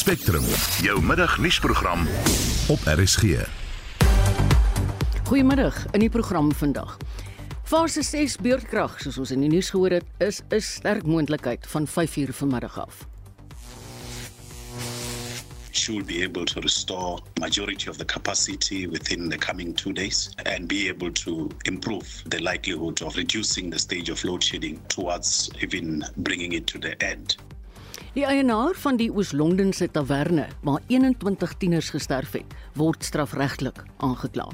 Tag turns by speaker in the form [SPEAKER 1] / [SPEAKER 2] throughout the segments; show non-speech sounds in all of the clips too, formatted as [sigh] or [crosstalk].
[SPEAKER 1] Spectrum, jou middagnuusprogram op RSG.
[SPEAKER 2] Goeiemiddag in die program vandag. Fase 6 beurtkrag, soos ons in die nuus gehoor het, is 'n sterk moontlikheid van 5uur vanmiddag af.
[SPEAKER 3] should be able to restore majority of the capacity within the coming two days and be able to improve the likelihood of reducing the stage of load shedding towards even bringing it to the end.
[SPEAKER 2] Die eienaar van die Oos-Londense taverne waar 21 tieners gesterf het, word strafregtelik aangekla.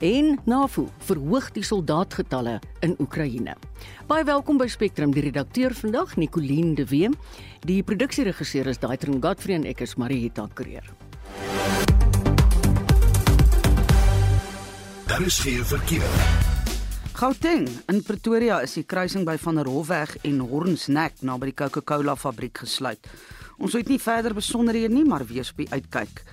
[SPEAKER 2] En NAVO verhoog die soldaatgetalle in Oekraïne. Baie welkom by Spectrum, die redakteur vandag, Nicoline de Wet. Die produksieregisseur is Daitron Godfrey en ek is Marieta Kreer.
[SPEAKER 1] Daar is geen verkeer.
[SPEAKER 4] Gauteng in Pretoria is die kruising by Van der Hofweg en Hornsnek naby die Coca-Cola fabriek gesluit. Ons weet nie verder besonderhede nie, maar wees op die uitkyk.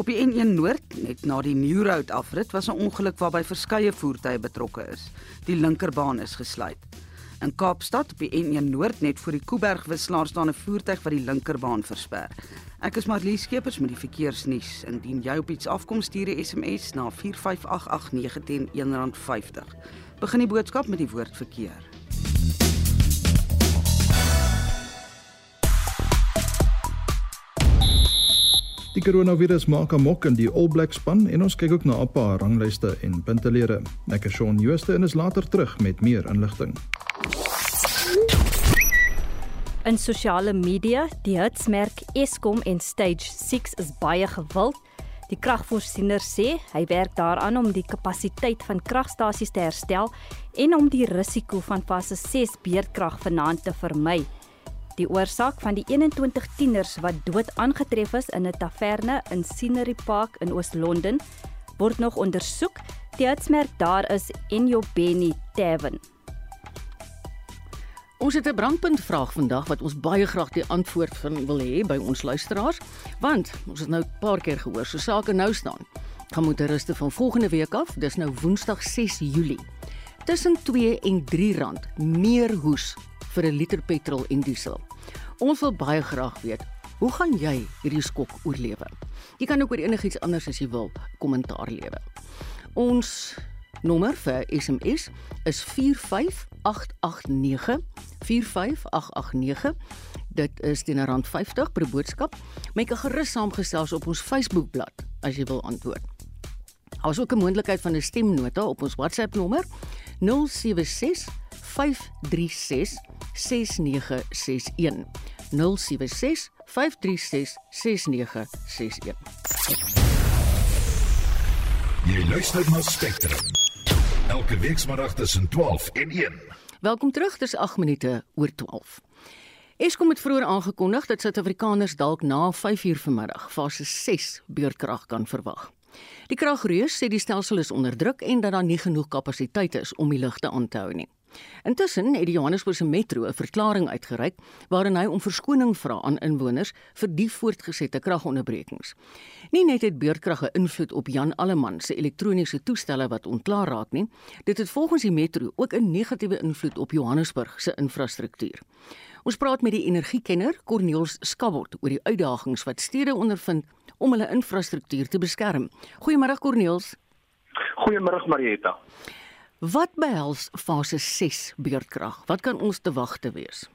[SPEAKER 4] Op die N1 Noord, net na die New Road afrit, was 'n ongeluk waarby verskeie voertuie betrokke is. Die linkerbaan is gesluit. In Kaapstad op die N1 Noord net voor die Kuiberg wisselaar staan 'n voertuig wat die linkerbaan versper. Ek is Marlies Skeepers met die verkeersnuus. Indien jy op iets afkom, stuur 'n SMS na 45889 teen R1.50. Begin die boodskap met die woord verkeer.
[SPEAKER 5] Die koronavirus maak amok in die All Black span en ons kyk ook na 'n paar ranglyste en puntelere. Ek is Shaun Jooste en is later terug met meer inligting.
[SPEAKER 6] In sosiale media, die hitsmerk Eskom en Stage 6 is baie gewild. Die kragvoorsiener sê hy werk daaraan om die kapasiteit van kragstasies te herstel en om die risiko van fase 6 beerdkrag vanaand te vermy. Die oorsaak van die 21 tieners wat dood aangetref is in 'n taverne in Scenery Park in Oos-London word nog ondersoek. Die hitsmerk daar is Enyobeni Tavern.
[SPEAKER 2] Ons het 'n brandpunt vraag vandag wat ons baie graag die antwoord van wil hê by ons luisteraars, want ons het nou 'n paar keer gehoor so sake nou staan. Gaan motoriste van volgende week af, dis nou Woensdag 6 Julie. Tussen 2 en 3 rand meer hoes vir 'n liter petrol en diesel. Ons wil baie graag weet, hoe gaan jy hierdie skok oorlewe? Jy kan ook oor enigiets anders as jy wil kommentaar lewe. Ons nommer vir SMS is 45889 45889. Dit is teen R50 per boodskap. Maak 'n gerus saamgestels op ons Facebookblad as jy wil antwoord. Daar is ook 'n moontlikheid van 'n stemnota op ons WhatsApp nommer 076 536 6961 076 536 6961
[SPEAKER 1] Jy luister na Spectrum. Elke weekmiddag tussen 12 en 1.
[SPEAKER 2] Welkom terug, dis 8 minute oor 12. Eskom het vroeër aangekondig dat Suid-Afrikaners dalk na 5uur vanmiddag fase 6 beurtkrag kan verwag. Die kragreus sê die stelsel is onder druk en dat daar nie genoeg kapasiteit is om die ligte aan te hou nie. Intussen het die Johannesburgse Metro 'n verklaring uitgereik waarin hy om verskoning vra aan inwoners vir die voortgesette kragonderbrekings. Nie net het beurtkrag 'n invloed op Jan Alleman se elektroniese toestelle wat ontklaar raak nie, dit het volgens die Metro ook 'n negatiewe invloed op Johannesburg se infrastruktuur. Ons praat met die energiekenner Corneels Skabot oor die uitdagings wat stede ondervind om hulle infrastruktuur te beskerm. Goeiemôre Corneels.
[SPEAKER 7] Goeiemôre Marieta.
[SPEAKER 2] Wat behels fase 6 beurtkrag? Wat kan ons te wagte wees?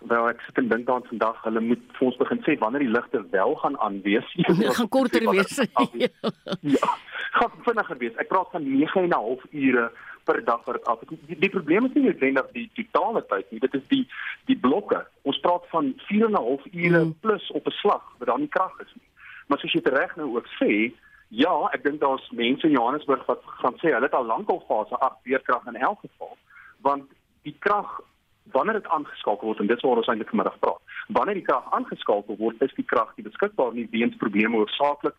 [SPEAKER 7] Wel, ek sit en dink aan vandag, hulle moet vir ons begin sê wanneer die ligte wel gaan aanwees. [laughs]
[SPEAKER 2] Dit gaan korter [laughs] wees.
[SPEAKER 7] ja. Gaan vinniger wees. Ek praat van 9 en 'n half ure per dag vir af. Die, die probleem is nie noodwendig die totale tyd nie, dit is die die blokke. Ons praat van 4 en 'n half ure mm. plus op 'n slag wat dan nie krag is nie. Maar soos jy reg nou ook sê, Ja, ek dink daar's mense in Johannesburg wat gaan sê hulle het al lank al fase 8 weerkrag in elk geval, want die krag wanneer dit aangeskakel word en dit waar ons eintlik vanmiddag praat. Wanneer die krag aangeskakel word, is die krag nie beskikbaar nie weens probleme hoofsaaklik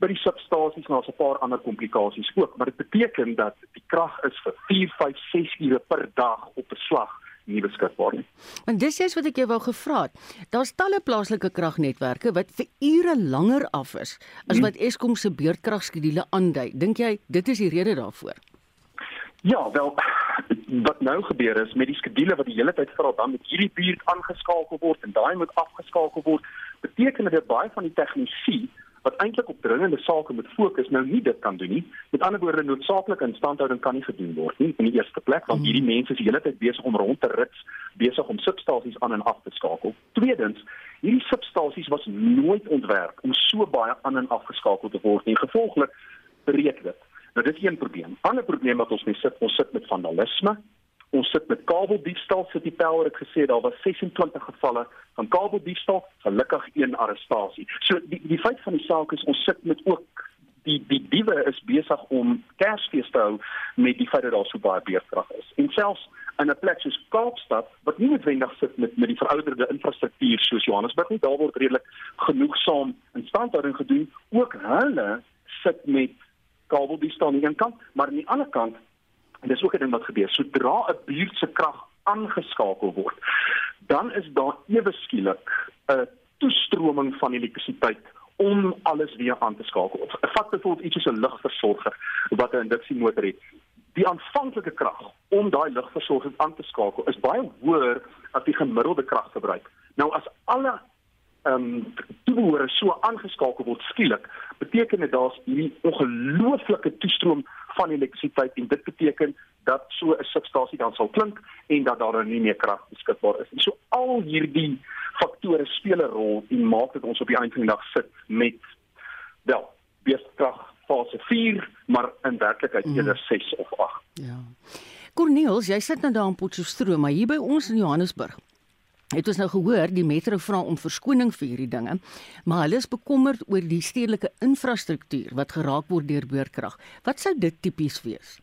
[SPEAKER 7] by die substasies en daar's 'n paar ander komplikasies ook, maar dit beteken dat die krag is vir 4, 5, 6 ure per dag op 'n slag nie beskikbaar nie.
[SPEAKER 2] En dis iets wat ek jou wou gevra het. Daar's talle plaaslike kragnetwerke wat vir ure langer af is as hmm. wat Eskom se beurtkragskedule aandui. Dink jy dit is die rede daarvoor?
[SPEAKER 7] Ja, wel wat nou gebeur is met die skedule wat die hele tyd vir al dan met hierdie buurt aangeskakel word en daai moet afgeskakel word, beteken dit baie van die tegnologie wat eintlik op dringende sake moet fokus nou nie dit kan doen nie. Met ander woorde noodsaaklike instandhouding kan nie gedoen word nie in die eerste plek want hierdie mense is die hele tyd besig om rond te rits, besig om substasies aan en af te skakel. Tweedens, hierdie substasies was nooit ontwerp om so baie aan en af geskakel te word nie. Gevolglik breek dit. Nou dit is een probleem. Ander probleem wat ons mee sit, ons sit met vandalisme. Ons sit met kabeldiefstal, sit die Power het gesê daar was 26 gevalle van kabeldiefstal, gelukkig een arrestasie. So die die feit van die saak is ons sit met ook die die diewe is besig om Kersfees te hou met die feit dat daar so baie beerkrag is. En selfs in 'n plek soos Kaapstad wat nie noodwendig sit met met die verouderde infrastruktuur soos Johannesburg nie, daar word redelik genoegsaam instandhouding gedoen. Ook hulle sit met kabeldiefstal aan die een kant, maar aan die ander kant en dis ook 'n ding wat gebeur. Sodra 'n buurt se krag aangeskakel word, dan is daar ewe skielik 'n toestroming van elektrisiteit om alles weer aan te skakel. Vat byvoorbeeld iets soos 'n lugversorger wat 'n induksiemotor het. Die aanvanklike krag om daai lugversorging aan te skakel is baie hoër as die gemiddelde kragverbruik. Nou as alle ehm um, toebehore so aangeskakel word skielik, beteken dit daar's hierdie ongelooflike toestroom van elektrisiteit en dit beteken dat so 'n substasie dan sal klink en dat daar nie meer krag beskikbaar is. En so al hierdie faktore speel 'n rol en maak dit ons op die einde van die dag sit met wel, beeskrag fase 4, maar in werklikheid mm. eerder 6 of 8.
[SPEAKER 2] Ja. Corneels, jy sit nou daar in Potchefstroom, maar hier by ons in Johannesburg Het ons nou gehoor die metro vra om verskoning vir hierdie dinge, maar hulle is bekommerd oor die stedelike infrastruktuur wat geraak word deur beurtkrag. Wat sou dit tipies wees?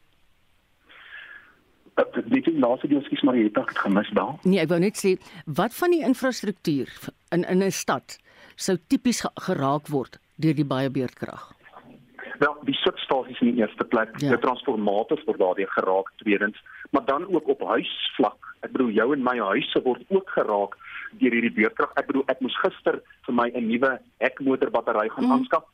[SPEAKER 7] Dit is laaste deel skies maar jy het gemis daar.
[SPEAKER 2] Nee, ek wou net sê wat van die infrastruktuur in in 'n stad sou tipies geraak word deur die baie beurtkrag?
[SPEAKER 7] Wel, die substasies in die eerste plek, ja. die transformators word daardie geraak tweedens, maar dan ook op huisvlak. Ek bedoel jou en my huise word ook geraak deur hierdie beurtkrag. Ek bedoel ek moes gister vir my 'n nuwe hekmotorbattery gaan mm. aanskaf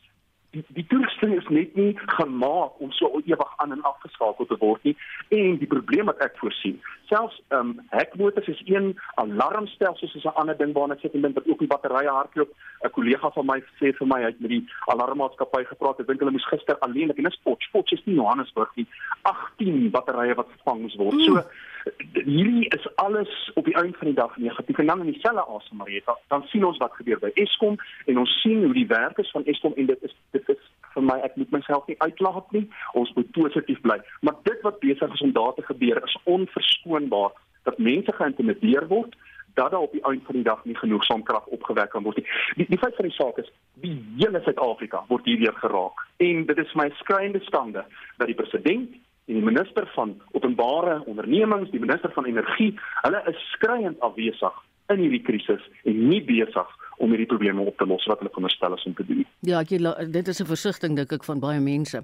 [SPEAKER 7] die die toerusting is net nie gemaak om so ewig aan en af geskakel te word nie en die probleem wat ek voorsien selfs ehm um, hekmotors is een alarmstelsels is 'n ander ding waarna ek sê dit wat ook die batterye hardloop. 'n kollega van my sê vir my hy het met die alarmmaatskappy gepraat ek dink hulle moes gister alleen en dit spot spot is nie Johannesburg nie 18 batterye wat vervang moes word. So hierdie is alles op die einde van die dag negatief en dan in dieselfde asem Marieta dan sien ons wat gebeur by Eskom en ons sien hoe die werk is van Eskom en dit is dit is vir my ek moet myself nie uitlaat nie ons moet positief bly. Maar dit wat besig is om daar te gebeur is onverskoonbaar dat mense geïntimideer word dat daar op die einde van die dag nie genoegsaam krag opgewek kan word nie. Die, die feit van die saak is die hele Suid-Afrika word hierdeur geraak en dit is my skreiende stande dat die president en die minister van openbare ondernemings, die minister van energie, hulle is skreiend afwesig in hierdie krisis en nie besig om hierdie probleme op te los wat hulle veronderstel is om te doen.
[SPEAKER 2] Ja, ek, dit is 'n versigtiging dink ek van baie mense.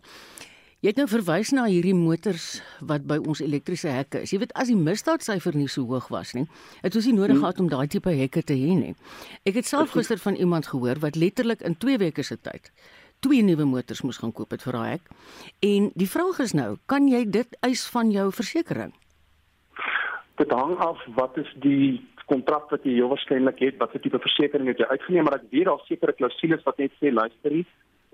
[SPEAKER 2] Jy het nou verwys na hierdie motors wat by ons elektriese hekke is. Jy weet as die misdaadsyfer nie so hoog was nie, het ons nie nodig hmm. gehad om daai tipe hekke te hê nie. Ek het self gister van iemand gehoor wat letterlik in 2 weke se tyd twee nuwe motors moes gaan koop het vir daai hek. En die vraag is nou, kan jy dit eis van jou versekerings?
[SPEAKER 7] Dit hang af wat is die kontrak wat jy heel waarskynlik het, watter tipe versekerings het jy uitgeneem, maar ek weet daar sekerre klousules wat net sê luister hier,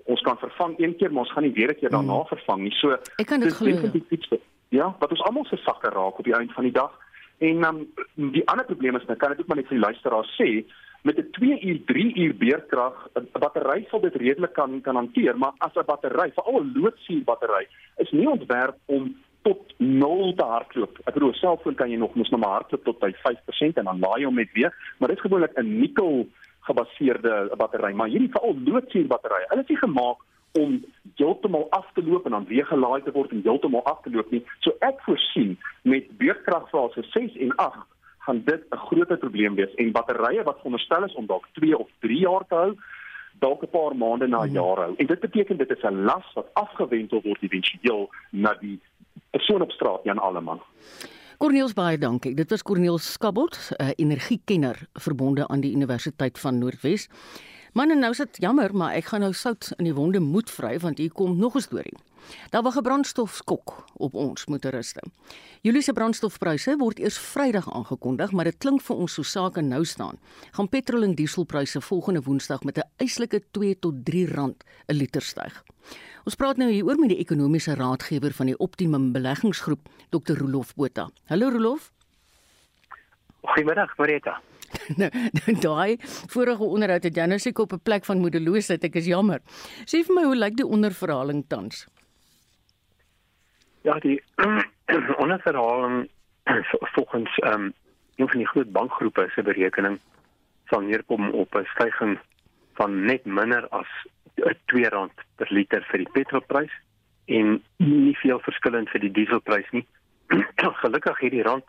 [SPEAKER 7] ons kan vervang een keer, maar ons gaan nie weer 'n keer daarna hmm. vervang nie. So
[SPEAKER 2] Ek kan dit glo.
[SPEAKER 7] Ja, wat ons almal se sakke raak op die einde van die dag. En dan um, die ander probleem is, nou kan ek ook maar net vir die luisteraars sê, met 'n 2 uur 3 uur beerkrag 'n battery sal dit redelik kan kan hanteer maar as 'n battery veral 'n loodsuur battery is nie ontwerp om tot 0 te hardloop. Ek bedoel selfoon kan jy nog mos nog maar hardloop tot by 5% en dan laai hom net weer, maar dit is gewoonlik 'n nikkel gebaseerde battery, maar hierdie veral loodsuur batterye, hulle is nie gemaak om heeltemal af te loop en dan weer gelaai te word en heeltemal af te loop nie. So ek voorsien met beurtkragfase 6 en 8 gaan dit 'n groot probleem wees en batterye wat veronderstel is om dalk 2 of 3 jaar te hou dalk 'n paar maande na hmm. jaar hou. En dit beteken dit is 'n las wat afgewendel word eventueel na die persoon op straat Jan Alleman.
[SPEAKER 2] Corneels baie dankie. Dit was Corneels Skabbelt, 'n energiekenner verbonde aan die Universiteit van Noordwes. Man en nou is dit jammer, maar ek gaan nou sout in die wonde moet vry want hier kom nog 'n storie. Daar wag 'n brandstofskok op ons motoriste. Julie se brandstofpryse word eers Vrydag aangekondig, maar dit klink vir ons so sake nou staan. Gaan petrol en dieselpryse volgende Woensdag met 'n eislike 2 tot 3 rand 'n liter styg. Ons praat nou hieroor met die ekonomiese raadgewer van die Optimum Beleggingsgroep, Dr. Rolof Botha. Hallo Rolof.
[SPEAKER 8] Goeiemiddag, Marita. [laughs]
[SPEAKER 2] nou, daai vorige onderhoud het jy nou seker op 'n plek van moedeloosheid. Ek is jammer. Sê vir my hoe lyk die onderverhaling tans?
[SPEAKER 8] Ja, die [clears throat] onderverhaling volgens ehm um, een van die groot bankgroepe se berekening sal neerkom op 'n stygings van net minder as R2 per liter vir die petrolprys en nie veel verskillend vir die dieselprys nie. [clears throat] Gelukkig het die rand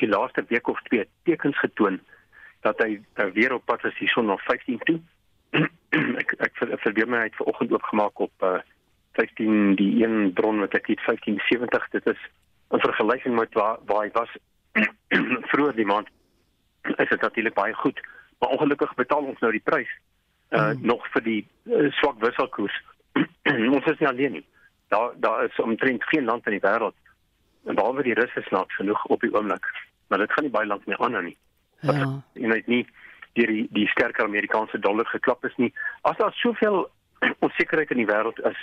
[SPEAKER 8] die laaste week of twee tekens getoon dat hy uh, weer op pad is hierson na 15 toe. [clears throat] ek ek verbeur my uit vanoggend oopgemaak op uh, 15 die een bron wat ek het 1570 dit is in vergelyking met waar waar hy was [clears throat] vroeër die maand is dit natuurlik baie goed maar ongelukkig betaal ons nou die prys uh, mm. nog vir die uh, swak wisselkoers [clears throat] ons is nie alleen nie daar daar is omtrent geen land in die wêreld behalwe die Russe snaaks genoeg op die oomblik maar dit gaan nie baie lank meer aan nie. Ja. En dit nie deur die die sterker Amerikaanse dollar geklap is nie. As daar soveel [clears throat] onsekerheid in die wêreld is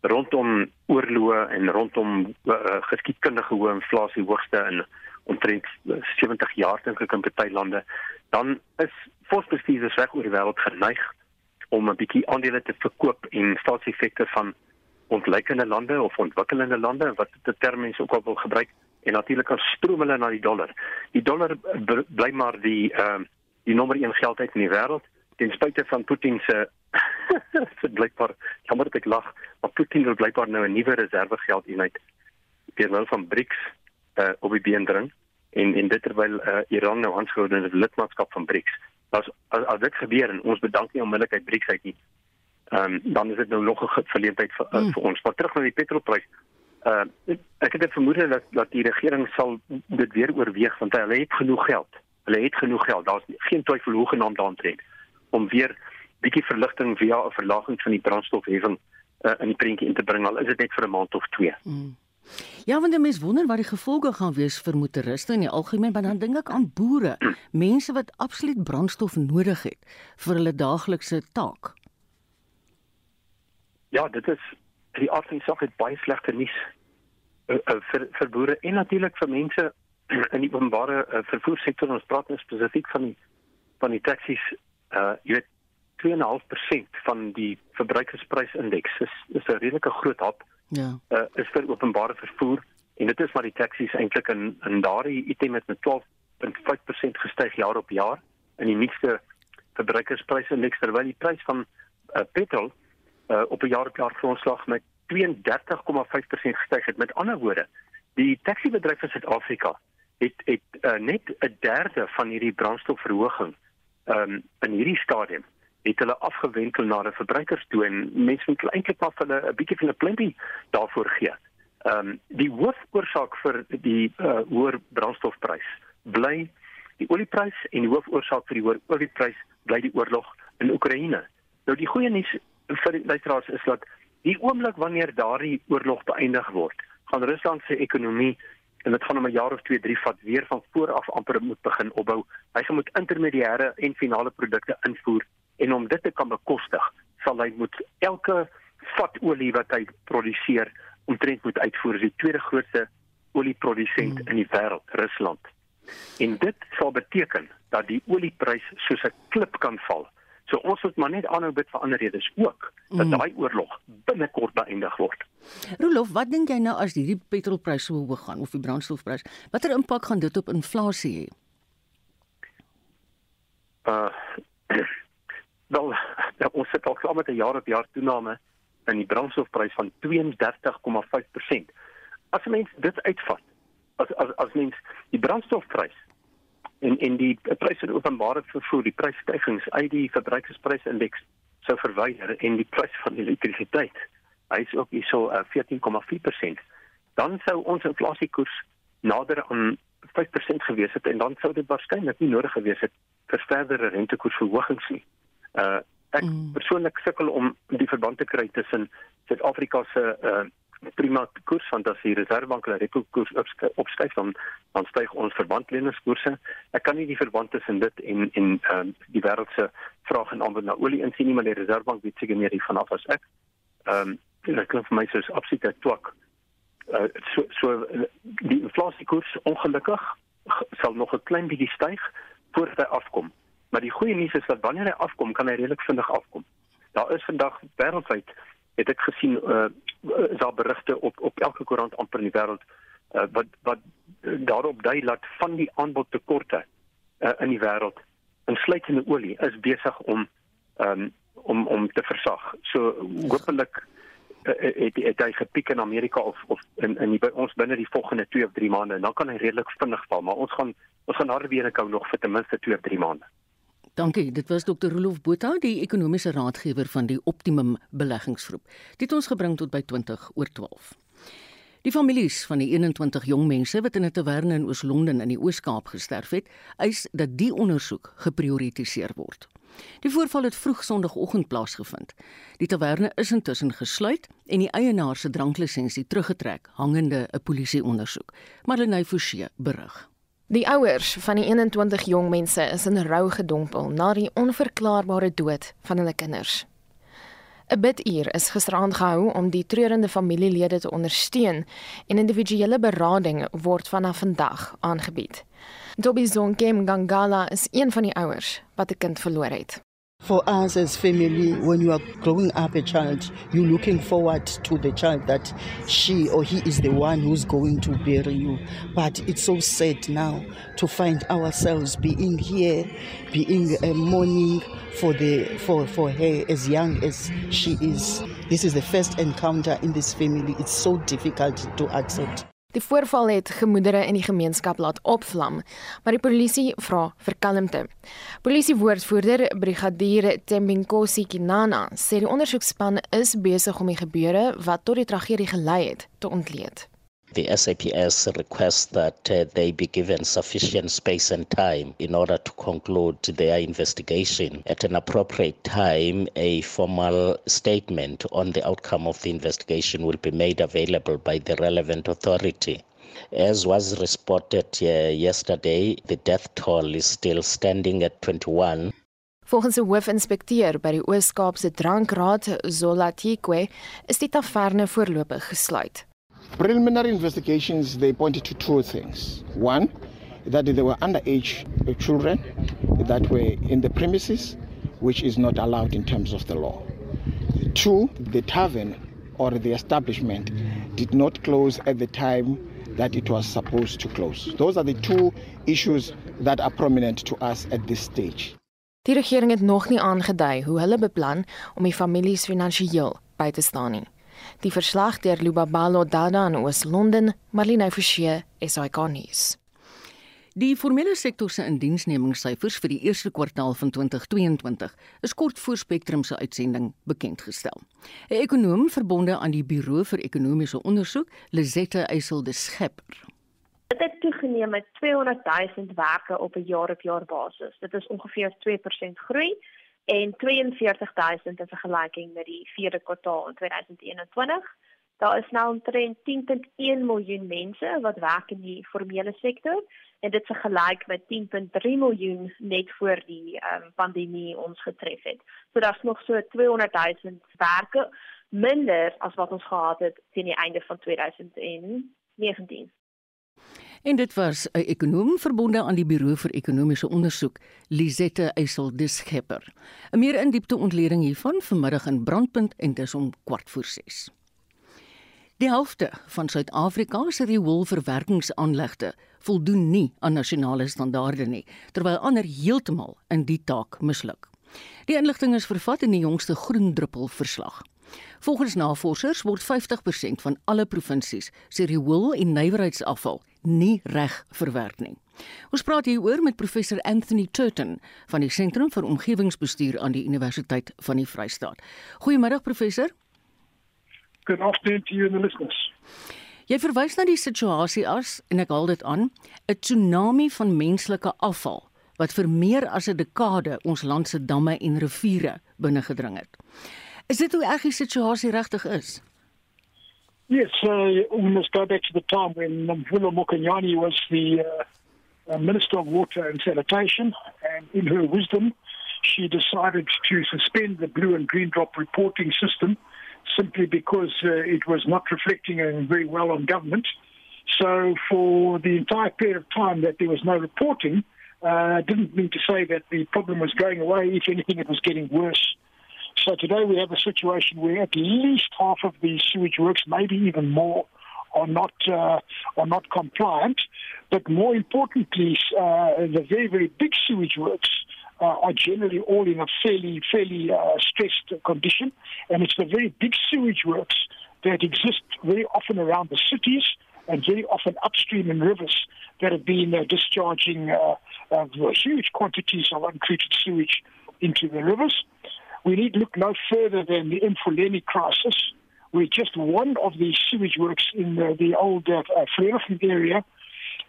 [SPEAKER 8] rondom oorloë en rondom uh, geskiedkundige hoë inflasie hoogste in omtrent 70 jaar dink ek in baie lande, dan is volksbestuurders reg oor die wêreld geneig om 'n bietjie aandele te verkoop en staatseffekte van ontleikende lande of ontwikkelende lande wat dit term mense ook al wil gebruik en natuurlik dan stroom hulle na die dollar. Die dollar bly maar die ehm uh, die nommer 1 geldheid in die wêreld ten spyte van Putin se [laughs] se blykbaar jammer dat ek lag, maar Putin wil blykbaar nou 'n nuwe reservegeldeenheid deur middel van BRICS uh, op die been dring en en dit terwyl uh, Iran nou aanskou in die lidmaatskap van BRICS. As, as as dit gebeur en ons bedank nie onmiddellik uit BRICS uit nie. Ehm um, dan is dit nou nog 'n verleentheid vir, uh, vir ons. Maar terug na die petrolprys uh ek het 'n vermoede dat dat die regering sal dit weer oorweeg want hulle het genoeg geld. Hulle het genoeg geld. Daar's geen twyfel hoe genaamd daarin om weer bietjie verligting via 'n verlaging van die brandstofheffing uh, in die prentjie in te bring al is dit net vir 'n maand of twee. Mm.
[SPEAKER 2] Ja, want die mense wonder wat die gevolge gaan wees vir motoriste in die algemeen, maar dan dink ek aan boere, [clears throat] mense wat absoluut brandstof nodig het vir hulle daaglikse taak.
[SPEAKER 8] Ja, dit is die afsig het baie slegte nuus uh, uh, vir vir boere en natuurlik vir mense [clears throat] in die openbare uh, vervoersektor ons praat nou spesifiek van die van die taksies uh jy weet 2.5% van die verbruikersprysindeks is is 'n redelike groot hap. Ja. Uh is vir openbare vervoer en dit is maar die taksies eintlik in in daardie item het met 12.5% gestyg jaar op jaar in die nuutste verbruikersprysindeks terwyl die prys van uh, petrol uh, op 'n jaar op jaar grondslag met 32,5% gestyg het. Met ander woorde, die taxibedryf in Suid-Afrika het het uh, net 'n derde van hierdie brandstofverhoging um, in hierdie stadium het hulle afgewentel na die verbruikers toe en mense moet eintlik maar vir hulle 'n bietjie van 'n pleintjie daarvoor gee. Ehm um, die hoofoorsaak vir die uh, hoër brandstofprys bly die olieprys en die hoofoorsaak vir die hoër olieprys bly die oorlog in Oekraïne. Nou die goeie nuus vir die luisteraars is dat die oomblik wanneer daardie oorlog beëindig word, gaan Rusland se ekonomie en dit gaan om 'n jaar of 2, 3 vat weer van voor af amper moet begin opbou. Hy gaan moet intermediêre en finale produkte invoer en om dit te kan bekostig, sal hy moet elke vat olie wat hy produseer omtrent moet uitvoer die tweede grootste olieprodusent mm. in die wêreld, Rusland. En dit sal beteken dat die olieprys soos 'n klip kan val So ons moet maar net aanhou bid vir ander redes ook dat mm. daai oorlog binnekort beëindig word.
[SPEAKER 2] Rolof, wat dink jy nou as hierdie petrolpryse so hoog gaan of die brandstofprys? Watter impak gaan dit op inflasie hê?
[SPEAKER 8] Uh [clears throat] wel, ja, [laughs] ons sit al klaar met 'n jaar op jaar toename in die brandstofprys van 32,5%. As mens dit uitvat, as as as mens die brandstofprys en en die pryse in openbare vervoer, die prysstygings uit die verbruikersprysindeks sou verwyder en die prys van elektrisiteit hy is ook hierso uh, 14,4%. Dan sou ons inflasiekoers nader aan 5% gewees het en dan sou dit waarskynlik nie nodig gewees het vir verdere rentekoersverhogings nie. Uh Ek mm. persoonlik sukkel om die verband te kry tussen Suid-Afrika se uh, prima koers van as die reservebank hulle repo koers opskuif dan dan styg ons verbandleningskoerse. Ek kan nie die verband tussen dit en en um, die wêreld se vraag en aanbod na olie insien nie, maar die reservebank weet seker meer hiervan af as ek. Ehm um, dit klink vir my soos absolute twak. Uh, so so die inflasiekoers ongelukkig sal nog 'n klein bietjie styg voordat hy afkom. Maar die goeie nuus is dat wanneer hy afkom, kan hy redelik vinnig afkom. Daar is vandag wêreldwyd het ek gesien uh daar berigte op op elke koerant amper in die wêreld uh, wat wat daarop dui dat van die aanbodtekorte uh, in die wêreld insluitende olie is besig om um, om om te versag. So hopelik uh, het, het hy gepiek in Amerika of of in in die, by ons binne die volgende 2 of 3 maande en dan kan hy redelik vinnig val, maar ons gaan ons gaan harde weer hou nog vir ten minste 2 of 3 maande.
[SPEAKER 2] Dankie. Dit was Dr. Rolof Botha, die ekonomiese raadgewer van die Optimum Beleggingsgroep. Dit ons gebring tot by 20 oor 12. Die families van die 21 jong mense wat in 'n taverne in Oos-London in die Oos-Kaap gesterf het, eis dat die ondersoek geprioritiseer word. Die voorval het vroeg Sondagoggend plaasgevind. Die taverne is intussen gesluit en die eienaar se dranklisensie teruggetrek hangende 'n polisieondersoek. Marlenae Forsie berig.
[SPEAKER 9] Die ouers van die 21 jong mense is in rou gedompel na die onverklaarbare dood van hulle kinders. 'n Biduur is gisteraand gehou om die treurende familielede te ondersteun en individuele berading word vanaf vandag aangebied. Toby Zonke Mgangala is een van die ouers wat 'n kind verloor het.
[SPEAKER 10] For us as family, when you are growing up a child, you're looking forward to the child that she or he is the one who's going to bury you. But it's so sad now to find ourselves being here, being mourning for the for for her as young as she is. This is the first encounter in this family. It's so difficult to accept.
[SPEAKER 9] Die voorval het gemoedere in die gemeenskap laat opvlam, maar die polisie vra vir kalmte. Polisiewoordvoerder Brigadier Tembinkosi Kinana sê die ondersoekspan is besig om die gebeure wat tot die tragedie gelei het te ontleed.
[SPEAKER 11] The SAPS requests that uh, they be given sufficient space and time in order to conclude their investigation. At an appropriate time, a formal statement on the outcome of the investigation will be made available by the relevant authority. As was reported uh, yesterday, the death toll is still standing at 21.
[SPEAKER 9] Volgens 'n hoofinspekteur by die Oos-Kaapse Drankraad, Zola Tikwe, is die taverne voorlopig gesluit.
[SPEAKER 12] Preliminary investigations they pointed to two things. One, that there were underage children that were in the premises, which is not allowed in terms of the law. Two, the tavern or the establishment did not close at the time that it was supposed to close. Those are the two issues that are prominent to us at this stage.
[SPEAKER 9] Die regering het nog nie aangedui hoe hulle beplan om die families finansiëel by te staan nie. Die verslag deur Lubabalo Dada in Oos-London, Marlene Forsie, SAK nuus.
[SPEAKER 2] Die formele sektor se indiensnemingssyfers vir die eerste kwartaal van 2022 is kort voor Spectrum se uitsending bekend gestel. 'n Ekonoom verbonde aan die Buro vir Ekonomiese Onderzoek, Lizette Eysel de Schepper.
[SPEAKER 13] Dit het toegeneem met 200 000 werke op 'n jaar-op-jaar basis. Dit is ongeveer 2% groei en 42000 in vergelyking met die vierde kwartaal in 2021. Daar is nou omtrent 10.1 miljoen mense wat werk in die formele sektor en dit is gelyk met 10.3 miljoen net voor die um, pandemie ons getref het. So daar's nog so 200 000 werke minder as wat ons gehad het teen die einde van 2019.
[SPEAKER 2] En dit was 'n ekonom verbonde aan die Buro vir Ekonomiese Onderzoek, Lisette Eysel Dischepper. 'n Meer indiepte ontleding hiervan vanmiddag in Brandpunt en dis om kwart voor 6. Die helfte van Suid-Afrika se rioolverwerkingsaanlegte voldoen nie aan nasionale standaarde nie, terwyl ander heeltemal in die taak misluk. Die inligting is vervat in die jongste Groen Druppel verslag. Volgens navorsers word 50% van alle provinsies se riool en nywerheidsafval nie reg verwerk nie. Ons praat hieroor met professor Anthony Turton van die Sentrum vir Omgewingsbestuur aan die Universiteit van die Vrystaat. Goeiemiddag professor.
[SPEAKER 14] Good afternoon to you and the listeners.
[SPEAKER 2] Jy verwys na die situasie as en ek haal dit aan, 'n tsunami van menslike afval wat vir meer as 'n dekade ons land se damme en riviere binnengedring het. Is dit hoe erg die situasie regtig is?
[SPEAKER 14] Yes, uh, we must go back to the time when Mvula Mokanyani was the uh, uh, Minister of Water and Sanitation, and in her wisdom, she decided to suspend the blue and green drop reporting system simply because uh, it was not reflecting very well on government. So, for the entire period of time that there was no reporting, uh, didn't mean to say that the problem was going away. If anything, it was getting worse. So today we have a situation where at least half of the sewage works, maybe even more, are not uh, are not compliant. But more importantly, uh, the very very big sewage works uh, are generally all in a fairly fairly uh, stressed condition, and it's the very big sewage works that exist very often around the cities and very often upstream in rivers that have been uh, discharging uh, huge quantities of untreated sewage into the rivers. We need look no further than the Mfuleni crisis, where just one of the sewage works in the, the old uh, area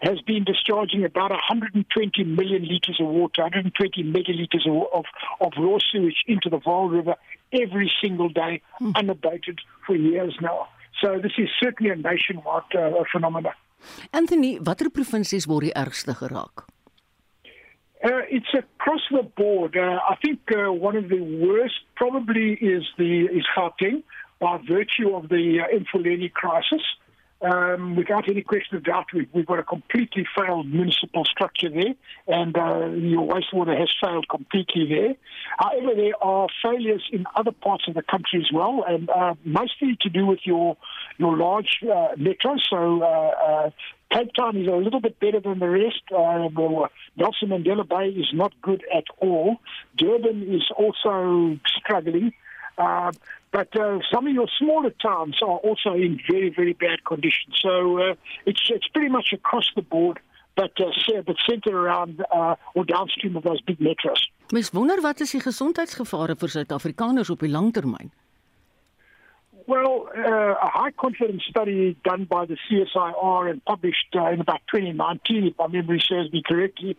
[SPEAKER 14] has been discharging about 120 million litres of water, 120 megalitres of, of, of raw sewage into the Vaal River every single day, hmm. unabated for years now. So this is certainly a nationwide uh, phenomenon.
[SPEAKER 2] Anthony, watter provinsies word die ergste geraak?
[SPEAKER 14] Uh, it's across the board. Uh, I think uh, one of the worst probably is the is Gauteng by virtue of the uh, Infuleni crisis. Um, without any question of doubt, we've, we've, got a completely failed municipal structure there, and uh, your wastewater has failed completely there. However, there are failures in other parts of the country as well, and uh, mostly to do with your your large uh, metros. So uh, uh, Cape Town is a little bit better than the rest. Uh, Nelson Mandela Bay is not good at all. Durban is also struggling. Uh, but uh, some of your smaller towns are also in very, very bad condition. So uh, it's it's pretty much across the board, but uh, but centered around uh, or downstream of those big metros.
[SPEAKER 2] Mens wonder wat is die gesondheidsgevare vir Suid-Afrikaners op die langtermyn?
[SPEAKER 14] Well, uh, a high confidence study done by the CSIR and published uh, in about 2019, if my memory serves me correctly,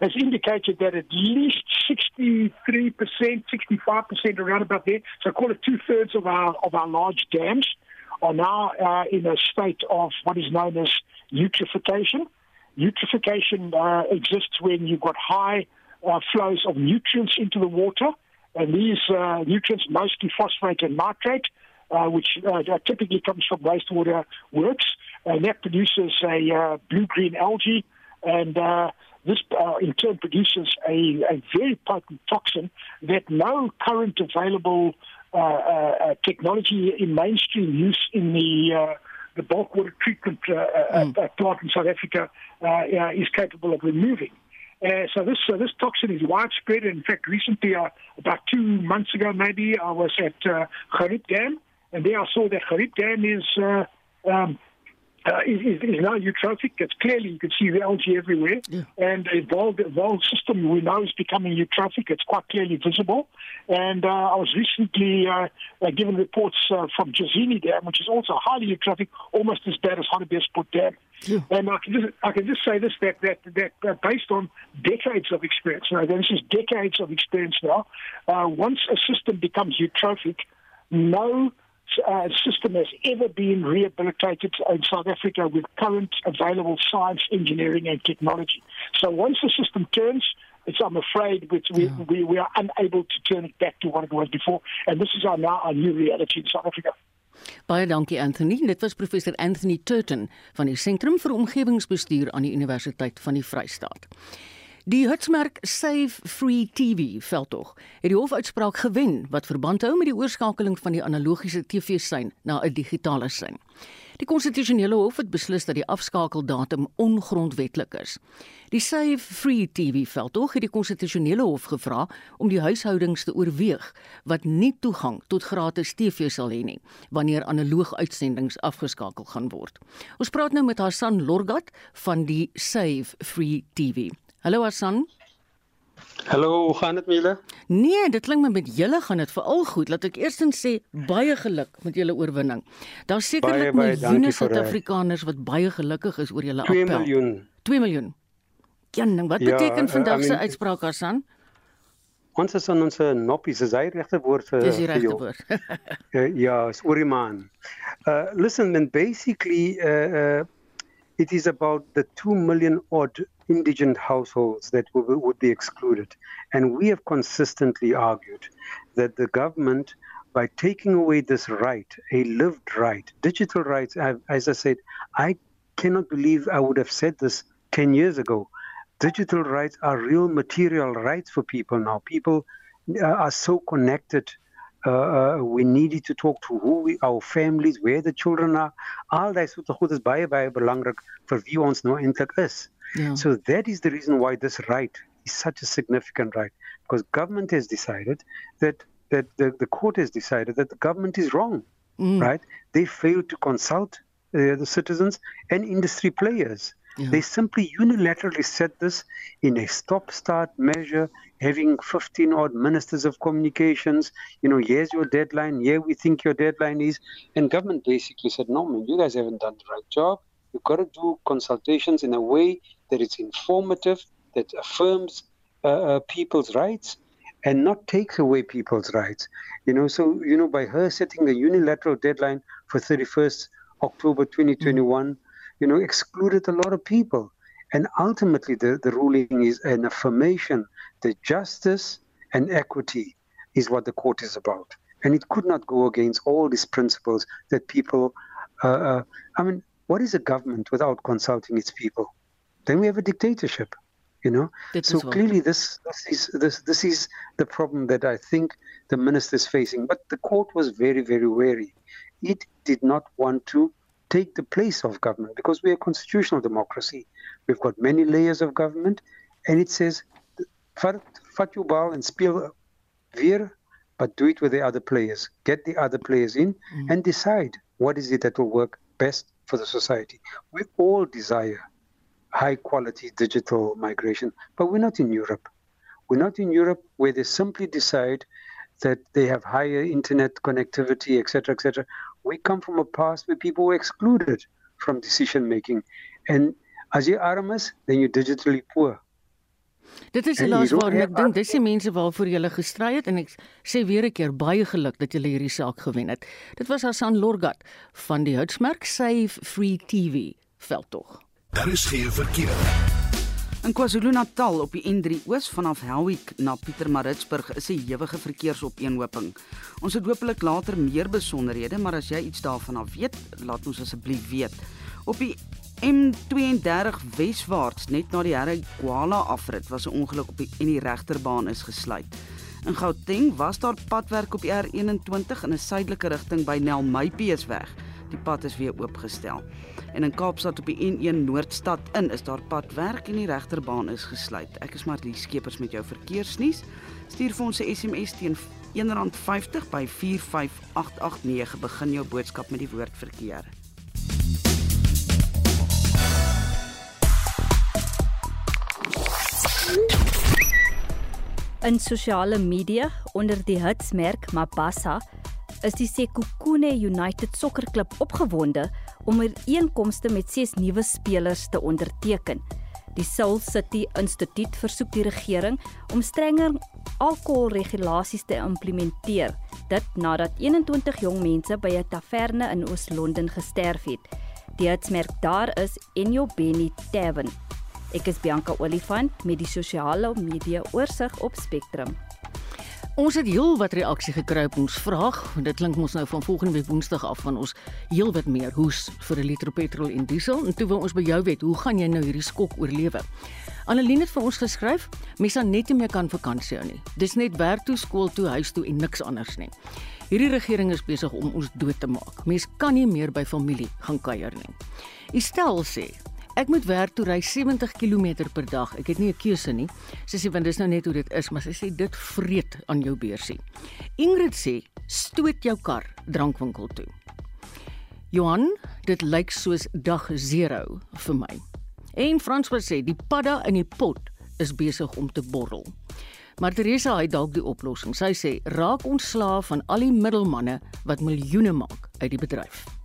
[SPEAKER 14] has indicated that at least 63%, 65% around about there, so call it two thirds of our, of our large dams, are now uh, in a state of what is known as eutrophication. Eutrophication uh, exists when you've got high uh, flows of nutrients into the water, and these uh, nutrients, mostly phosphate and nitrate, uh, which uh, typically comes from wastewater works, and that produces a uh, blue-green algae, and uh, this uh, in turn produces a, a, very potent toxin that no current available uh, uh, technology in mainstream use in the the bulk water treatment mm. plant in South Africa is capable of removing. Uh, so this uh, this toxin is widespread. In fact, recently, uh, about two months ago, maybe I was at uh, Dam, and there I saw that Kharib Dam is uh, um, uh, is, is, now eutrophic. It's clearly you can see the algae everywhere, yeah. and the evolved, evolved system we know is becoming eutrophic. It's quite clearly visible. And uh, I was recently uh, uh given reports uh, from Jazini Dam, which is also highly eutrophic, almost as bad as Hartbeespoort Dam. Yeah. And I can, just, I can just say this that that that uh, based on decades of experience, now this is decades of experience now. once a system becomes eutrophic, no uh, system has ever been rehabilitated in South Africa with current available science, engineering, and technology. So once the system turns, it's, I'm afraid we, yeah. we, we are unable to turn it back to what it was before. And this is our, now our new reality in South Africa.
[SPEAKER 2] Baie dankie Anthony. Dit was professor Anthony Turton van die Sentrum vir Omgewingsbestuur aan die Universiteit van die Vrystaat. Die hitsmerk Save Free TV veldtog het die hofuitspraak gewen wat verband hou met die oorskakeling van die analogiese TV-sein na 'n digitale sein. Die konstitusionele hof het beslis dat die afskakeldatum ongrondwetlik is. Die Save Free TV veldtog het die konstitusionele hof gevra om die huishoudings te oorweeg wat nie toegang tot gratis TV sal hê nie wanneer analoog uitsendings afgeskakel gaan word. Ons praat nou met Hassan Lorgat van die Save Free TV. Hallo Hassan.
[SPEAKER 15] Hallo, hoe gaan dit met julle?
[SPEAKER 2] Nee, dit klink my met julle gaan dit veral goed. Laat ek eerstens sê baie geluk met julle oorwinning. Daar's sekerlik miljoene Suid-Afrikaners wat baie gelukkig is oor julle appel.
[SPEAKER 15] 2 miljoen.
[SPEAKER 2] 2 miljoen. Jan, wat
[SPEAKER 15] Ja,
[SPEAKER 2] beteken
[SPEAKER 15] uh,
[SPEAKER 2] vandag
[SPEAKER 15] I
[SPEAKER 2] se
[SPEAKER 15] mean-
[SPEAKER 2] uitspraak Hassan?
[SPEAKER 15] Ons is aan ons eh, noppies, is hy regte woord vir
[SPEAKER 2] Dis die regte woord. [laughs]
[SPEAKER 15] Uh, yeah, it's Uriman. Uh, listen, and basically, uh, uh, it is about the 2 million odd indigent households that would, be excluded. And we have consistently argued that the government, by taking away this right, a lived right, digital rights, as I said, I cannot believe I would have said this 10 years ago. Digital rights are real material rights for people now. People uh, are so connected uh, uh, we needed to talk to who we, our families, where the children are. Al daai soort goed is baie baie belangrik vir wie ons nou eintlik is. So that is the reason why this right is such a significant right because government has decided that that the, the court has decided that the government is wrong,
[SPEAKER 2] Mm.
[SPEAKER 15] right? They failed to consult uh, the citizens and industry players.
[SPEAKER 2] Yeah.
[SPEAKER 15] They simply unilaterally set this in a stop-start measure, having 15 odd ministers of communications. You know, here's your deadline. Here we think your deadline is, and government basically said, no, man, you guys haven't done the right job. You've got to do consultations in a way that it's informative, that affirms uh, uh, people's rights, and not takes away people's rights. You know, so you know, by her setting a unilateral deadline for 31st October 2021, you know, excluded a lot of people. And ultimately, the, the ruling is an affirmation that justice and equity is what the court is about. And it could not go against all these principles that people. Uh, uh, I mean, what is a government without consulting its people? Then we have a dictatorship, you know.
[SPEAKER 2] Dit
[SPEAKER 15] so clearly, this this is this this is the problem that I think the minister is facing. But the court was very very wary. It did not want to take the place of government because we're a constitutional democracy. We've got many layers of government, and it says, "Vat vat bal and speel weer, but do it with the other players. Get the other players in and decide what is it that will work best for the society. We all desire high quality digital migration, but we're not in Europe. We're not in Europe where they simply decide that they have higher internet connectivity, etc., etc. We come from a past where people were excluded from decision making. And as you arm is, then you're digitally poor.
[SPEAKER 2] Dit is helaas waarom ek dink dis die mense waarvoor jy gestry het en ek sê weer 'n keer baie geluk dat jy hierdie saak gewen het. Dit was Hassan Lorgat van die Houtsmerk Save Free TV veldtog.
[SPEAKER 1] Daar is geen verkeer.
[SPEAKER 4] In KwaZulu-Natal op die N3 Oos vanaf Helwick na Pietermaritzburg is 'n ewige verkeersopeenhoping. Ons het hopelik later meer besonderhede, maar as jy iets daarvan af weet, laat ons asseblief weet. Op die M32 weswaarts net na die Harry Kwala afrit was 'n ongeluk op die en die regterbaan is gesluit. In Gauteng was daar padwerk op die R21 in 'n suidelike rigting by Nelmypeesweg. Die pad is weer oopgestel. En in Kaapstad op die N1 Noordstad in is daar padwerk en die regterbaan is gesluit. Ek is Marlies Skeepers met jou verkeersnuus. Stuur vir ons 'n SMS teen R1.50 by 45889 begin jou boodskap met die woord verkeer.
[SPEAKER 6] In sosiale media onder die hitsmerk Mabasa is die Sekhukhune United Soccer Club opgewonde om ooreenkomste met ses nuwe spelers te onderteken. Die Soul City Instituut versoek die regering om strenger alkoholregulasies te implementeer. Dit nadat 21 jong mense by 'n taverne in Oos-London gesterf het. Die hitsmerk daar is Enyo Benny Tavern. Ek is Bianca Olifant met die sosiale media oorsig op Spectrum.
[SPEAKER 2] Ons het heel wat reaksie gekry op ons vraag. Dit klink mos nou van volgende week Woensdag af van ons heel wat meer hoes vir 'n liter petrol en diesel. En toe wil ons by jou weet, hoe gaan jy nou hierdie skok oorlewe? Annelien het vir ons geskryf, mens sal net nie meer kan vakansie hou nie. Dis net werk toe, skool toe, huis toe en niks anders nie. Hierdie regering is besig om ons dood te maak. Mens kan nie meer by familie gaan kuier nie. Estel sê Ek moet werk toe ry 70 km per dag. Ek het nie 'n keuse nie. Sy sê want dis nou net hoe dit is, maar sy sê dit vreet aan jou beursie. Ingrid sê stoot jou kar drankwinkel toe. Johan, dit lyk soos dag 0 vir my. En François sê die padda in die pot is besig om te borrel. Maar Teresa het dalk die oplossing. Sy sê raak ontslaaf van al die middelmanne wat miljoene maak uit die bedryf.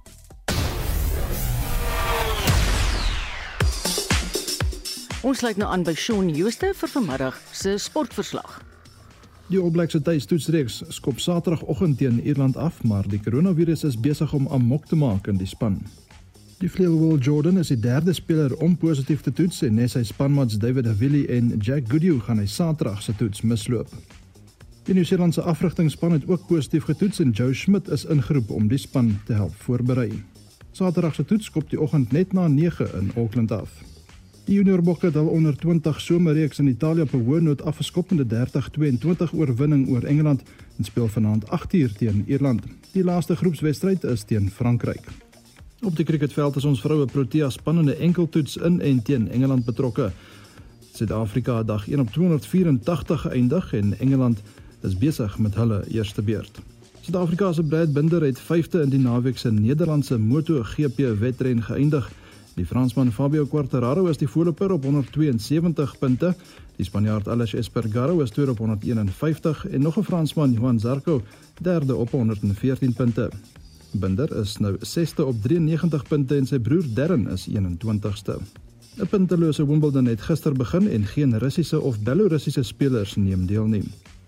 [SPEAKER 2] Ons sluit nou aan by Shaun Jooste vir vanmiddag se sportverslag.
[SPEAKER 5] Die All Blacks se tuistoetsreeks skop Saterdagoggend teen Ierland af, maar die koronavirus is besig om amok te maak in die span. Die vleuel Jordan is die derde speler om positief te toets en net sy spanmaats David Havili en Jack Goodhue gaan hy Saterdag se toets misloop. Die Nieu-Seelandse afrigtingspan het ook positief getoets en Joe Schmidt is ingeroep om die span te help voorberei. Saterdag se toets skop die oggend net na 9 in Auckland af. Die junior bokke het al onder 20 somerreeks in Italië op 'n hoë noot afgeskop met 'n 30-22 oorwinning oor Engeland en speel vanaand 8uur teen Ierland. Die laaste groepswedstryd is teen Frankryk. Op die cricketveld is ons vroue Protea spannende enkeltoets in en teen Engeland betrokke. Suid-Afrika dag 1 op 284 geëindig en Engeland is besig met hulle eerste beurt. Suid-Afrika se Brad Binder het 5de in die naweek se Nederlandse MotoGP wedren geëindig. Die Fransman Fabio Quartararo is die voorloper op 172 punte. Die Spanjaard Alex Espargaro is tweede op 151 en nog 'n Fransman, Juan Zarco, derde op 114 punte. Binder is nou 6ste op 93 punte en sy broer Darren is 21ste. 'n Puntelose Wimbledon het gister begin en geen Russiese of Belorussiese spelers neem deel nie.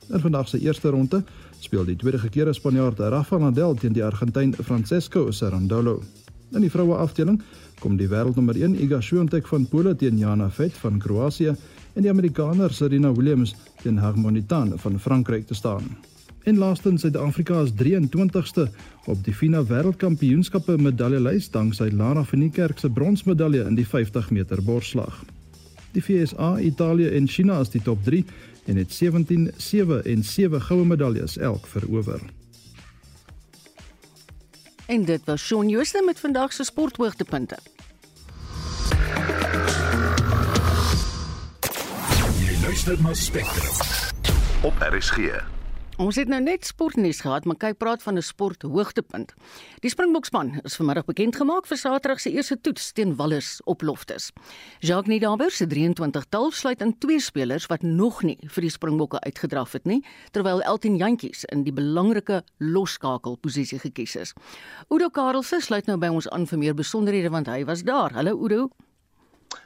[SPEAKER 5] In vandag se eerste ronde speel die tweede gekeerde Spanjaard Rafael Nadal teen die Argentyn Francesco Cerundolo. In die vroue afdeling kom die wêreldnommer 1 Iga Swiatek van Pole teen Jana Veit van Kroasie en die Amerikaner Serena Williams teen Harmonitan van Frankryk te staan. En laastens Suid-Afrika is 23ste op die FINA Wêreldkampioenskappe medaljelys danksy Lara van die Kerk se bronsmedalje in die 50 meter borsslag. Die FSA, Italië en China is die top 3 en het 17 7 en 7 goue medaljes elk verower.
[SPEAKER 2] En dit was Shaun Jooste met vandag se sporthoogtepunte.
[SPEAKER 1] Jy luister na Spectrum op RSG.
[SPEAKER 2] Ons het nou net sportnuus gehad, maar kyk praat van 'n sport hoogtepunt. Die Springbokspan is vanmiddag bekend gemaak vir Saterdag se eerste toets teen Wallis op Loftus. Jacques Niedaber se 23-tal sluit in twee spelers wat nog nie vir die Springbokke uitgedraf het nie, terwyl Elton Jantjies in die belangrike losskakel posisie gekies is. Udo Karelse sluit nou by ons aan vir meer besonderhede want hy was daar. Hallo Udo.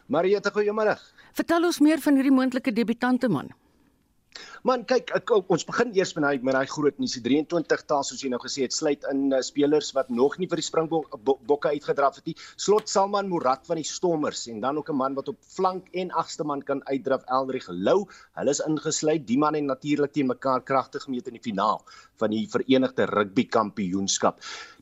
[SPEAKER 16] Marieta, goeiemôre.
[SPEAKER 2] Vertel ons meer van hierdie moontlike debutante man.
[SPEAKER 16] Man, kyk, ek, ons begin eers met daai met daai groot nuus. Die 23 taal soos jy nou gesê het, sluit in uh, spelers wat nog nie vir die Springbokke bo uitgedraf het nie. Slot Salman Murat van die Stormers en dan ook 'n man wat op flank en agste man kan uitdraf, Eldrich Lou. Hulle is ingesluit. Die man het natuurlik teen mekaar kragtig gemeet in die finaal van die Verenigde Rugby Kampioenskap.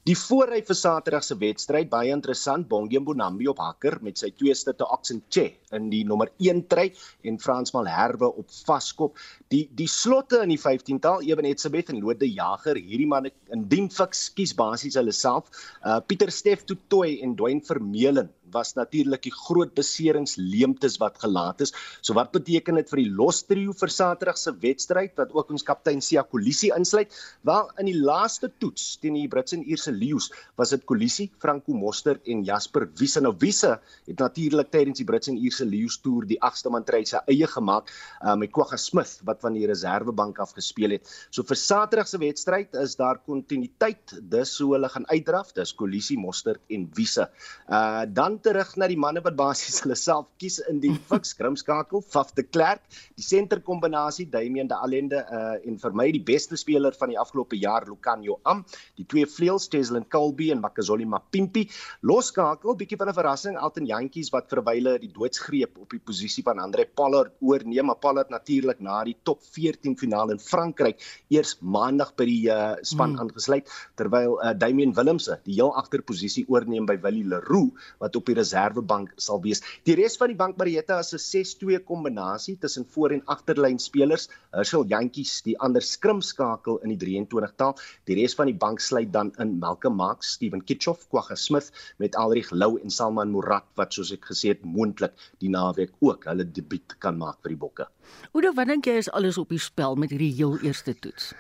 [SPEAKER 16] Die voorry vir Saterdag se wedstryd baie interessant. Bongie Mbonambi op hakker met sy tweeste te Oxenche in die nommer 1 try en Frans Malherbe op vaskop. Die die slotte in die 15tal Ebenetsebeth en Lode Jager. Hierdie manne in dien fiks kies basies hulle self. Uh Pieter Steff Tutoy en Dwayne Vermeulen was natuurlik die groot beseringsleemtes wat gelaat is. So wat beteken dit vir die los trio vir Saterdag se wedstryd wat ook ons kaptein Sia Kolisi insluit? Wel in die laaste toets teen die Britse en Ierse leeu's was dit Kolisi, Franco Moster en Jasper Wiese. Nou Wiese het natuurlik tydens die Britse en Ierse leeu's toer die agste man try sy eie gemaak uh, met Kwagga Smith wat van die reservebank af gespeel het. So vir Saterdag se wedstryd is daar kontinuïteit. Dis so hulle gaan uitdraf. Dis Kolisi, Moster en Wiese. Uh dan terug na die manne wat basies hulle self kies in die [laughs] fiks skrimskakel Faf de Klerk die senter kombinasie Damian de Allende uh, en vir my die beste speler van die afgelope jaar Lucanio Am die twee vleuels Cheslin Colby en Makazoli Mapimpi loskakel bietjie van 'n verrassing Alton Jantjies wat verwyle die doodsgreep op die posisie van Andre Pollard oorneem maar Pollard natuurlik na die top 14 finaal in Frankryk eers maandag by die uh, span hmm. aangesluit terwyl uh, Damian Willemse die heel agterposisie oorneem by Willie Leroux wat op die reservebank sal wees. Die res van die bank Marietta is 'n 6-2 kombinasie tussen voor en agterlyn spelers. Herschel Jantjies, die ander skrimskakel in die 23 taal. Die res van die bank sluit dan in Malcolm Marx, Steven Kitchoff, Kwagga Smith met Alrich Lou en Salman Murat wat soos ek gesê het moontlik die naweek ook hulle debuut kan maak vir die Bokke.
[SPEAKER 2] Oudo, wat dink jy is alles op die spel met hierdie heel eerste toets?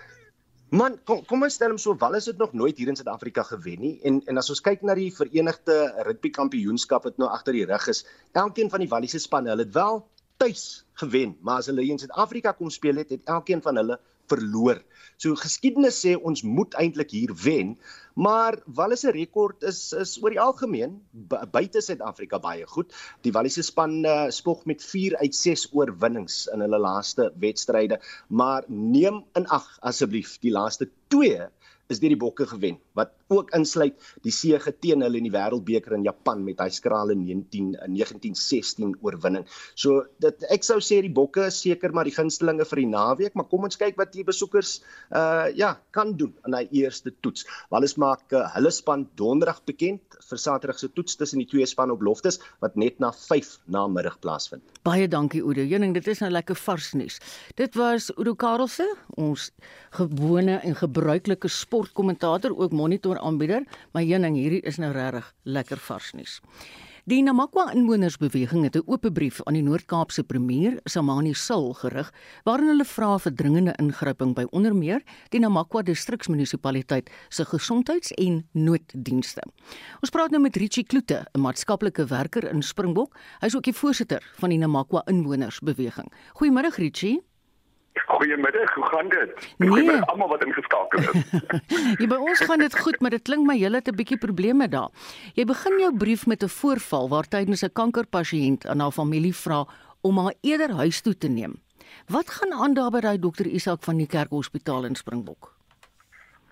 [SPEAKER 16] Man, kom kom ons stel hom so, wel is dit nog nooit hier in Suid-Afrika gewen nie. En en as ons kyk na die Verenigde Rugby Kampioenskap wat nou agter die rug is, elkeen van die Walliese spanne, hulle het wel tuis gewen, maar as hulle in Suid-Afrika kom speel het, het elkeen van hulle verloor. So geskiedenis sê ons moet eintlik hier wen, maar Wallis se rekord is is oor die algemeen buite Suid-Afrika baie goed. Die Walliese span uh, spog met 4 uit 6 oorwinnings in hulle laaste wedstryde, maar neem in ag asseblief die laaste 2 is deur die Bokke gewen wat ook insluit die seëge teen hulle in die Wêreldbeker in Japan met hy skrale 19 1916 oorwinning. So dit ek sou sê die Bokke is seker maar die gunstelinge vir die naweek, maar kom ons kyk wat die besoekers uh ja, kan doen in hy eerste toets. Wallis maak uh, hulle span donderdag bekend vir Saterdag se toets tussen die twee spanne op Loftus wat net na 5 na middag plaasvind.
[SPEAKER 2] Baie dankie Oudo. Jenning, dit is nou lekker vars nuus. Dit was Oudo Karelse, ons gewone en gebruikelike sportkommentator ook monitor aanbieder, maar Jenning, hierdie is nou regtig lekker vars nuus. Die Namakwa inwonersbeweging het 'n oop brief aan die Noord-Kaapse premier, Samani Sul, gerig waarin hulle vra vir dringende ingryping by onder meer die Namakwa distriksmunisipaliteit se gesondheids- en nooddienste. Ons praat nou met Richie Kloete, 'n maatskaplike werker in Springbok. Hy's ook die voorsitter van die Namakwa inwonersbeweging. Goeiemôre Richie.
[SPEAKER 17] Goeiemiddag, hoe gaan dit?
[SPEAKER 2] Nee.
[SPEAKER 17] Goeiemiddag almal wat ingeskakel is. [laughs]
[SPEAKER 2] Jy by ons gaan dit goed, maar dit klink my jy het 'n bietjie probleme daar. Jy begin jou brief met 'n voorval waar tydens 'n kankerpasiënt aan haar familie vra om haar eerder huis toe te neem. Wat gaan aan daar by daai dokter Isak van die Kerk Hospitaal in Springbok?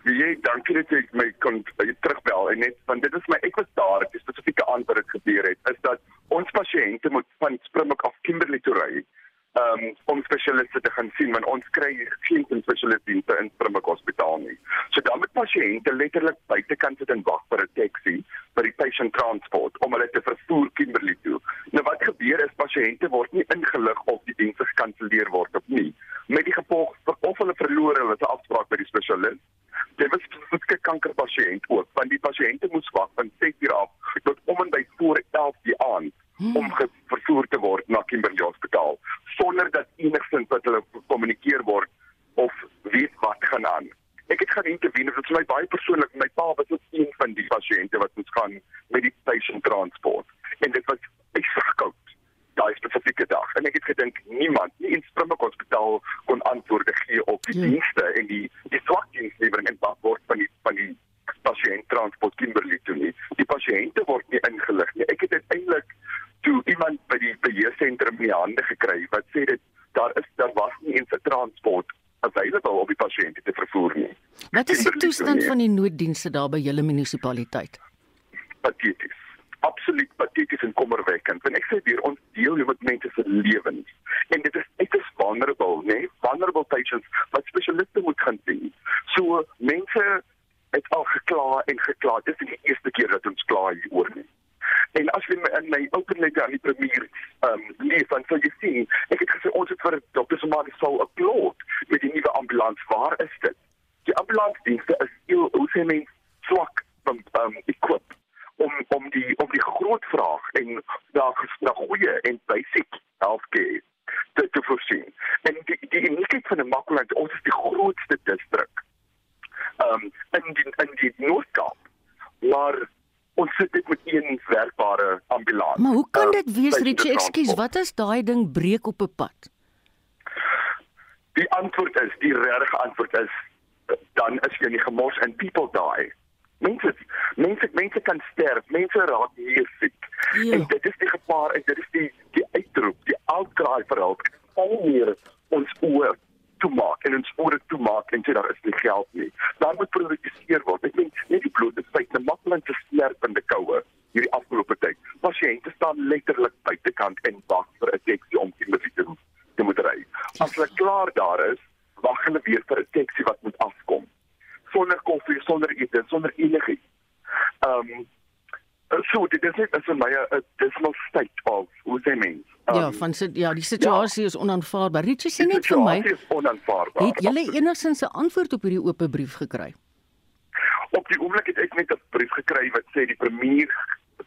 [SPEAKER 17] Jy dankie dat jy my kon uh, terugbel en net want dit is my ek was daar die spesifieke antwoord wat gebeur het is dat ons pasiënte moet van Springbok af Kimberley toe ry um, om spesialiste te gaan sien want ons kry geen spesialiste in Springbok Hospitaal nie. So dan moet pasiënte letterlik buitekant sit en wag vir 'n taxi vir die patient transport om hulle te vervoer Kimberley toe. Nou wat gebeur is pasiënte word nie ingelig of die dienste gekanselleer word of nie. Met die gevolg of hulle verloor hulle se afspraak by die spesialist. Dit was spesifieke kankerpasiënt ook want die pasiënte moes wag van 6 uur af tot om en by voor 11 die aand hmm. om vervoer te word na Kimberley Hospitaal sonder dat enigsins wat hulle kommunikeer word of weet wat gaan aan. Ek het gaan intervene, dit is my baie persoonlik, my pa was ook een van die pasiënte wat moes gaan met die patient transport en dit was ekskoud daai spesifieke dag en ek het gedink niemand nie in Springbok Hospitaal kon antwoorde gee op die hmm. dienste en die die swakdienslewering en wat word van die van die pasiënt transport Kimberley toe nie. Die pasiënte word nie ingelig nie. Ek het uiteindelik toe iemand by die beheersentrum in die hande gekry wat sê dit daar is daar was nie eens 'n transport available om die pasiënte te vervoer nie.
[SPEAKER 2] Wat is die toestand van die nooddienste daar by julle munisipaliteit?
[SPEAKER 17] Pateties. Absoluut pateties en kommerwekkend. En ek sê weer ons deel hier met mense se lewens. En dit is dit is vulnerable, nee, vulnerable patients wat spesialiste moet gaan sien. So mense het al gekla en gekla. Dit is die eerste keer dat ons kla hier oor nie. En as jy in my openlike aan die premier ehm um, lees dan sal jy sien, ek het gesê ons het vir Dr. Somali sou applaud met die nuwe ambulans. Waar is dit? Die ambulansdienste is heel hoe sê mens swak van ehm um, equip om om die om die groot vraag en daar na goeie en basic healthcare te te voorsien. En die die uniekheid van die Makwaland, ons is die grootste distrik. Ehm um, in die in die Noord-Kaap. Maar ons sit dit met een werkbare ambulans.
[SPEAKER 2] Maar hoe kan dit wees, uh, Richie? Ekskuus, wat as daai ding breek op 'n pad?
[SPEAKER 17] Die antwoord is, die regte antwoord is dan is jy in die gemors en people die. Mense mense mense kan sterf, mense raak hier siek. Ja. En dit is die gevaar en dit is die die uitroep, die outcry vir hulp. Al meer ons oor toemaak en ons ore toemaak en sê daar is nie geld nie. Daar moet prioritiseer word. Ek meen net die bloot is feit 'n maklik gesnerpende koue hierdie afgelope tyd. Pasiënte staan letterlik buitekant en wag vir 'n taxi om te moet te, te moet ry. As hulle klaar daar is, wag hulle weer vir 'n taxi wat moet afkom. Sonder koffie, sonder ete, sonder enigiets. Ehm um, so dit is net vir my 'n dismal state of hoe sê mens
[SPEAKER 2] Um, ja, van sit ja, die situasie ja, is onaanvaarbaar. Richie sê net vir my.
[SPEAKER 17] Dit is onaanvaarbaar.
[SPEAKER 2] Het julle enigsins 'n antwoord op hierdie oop brief gekry?
[SPEAKER 17] Op die oomblik het ek net 'n brief gekry wat sê die premier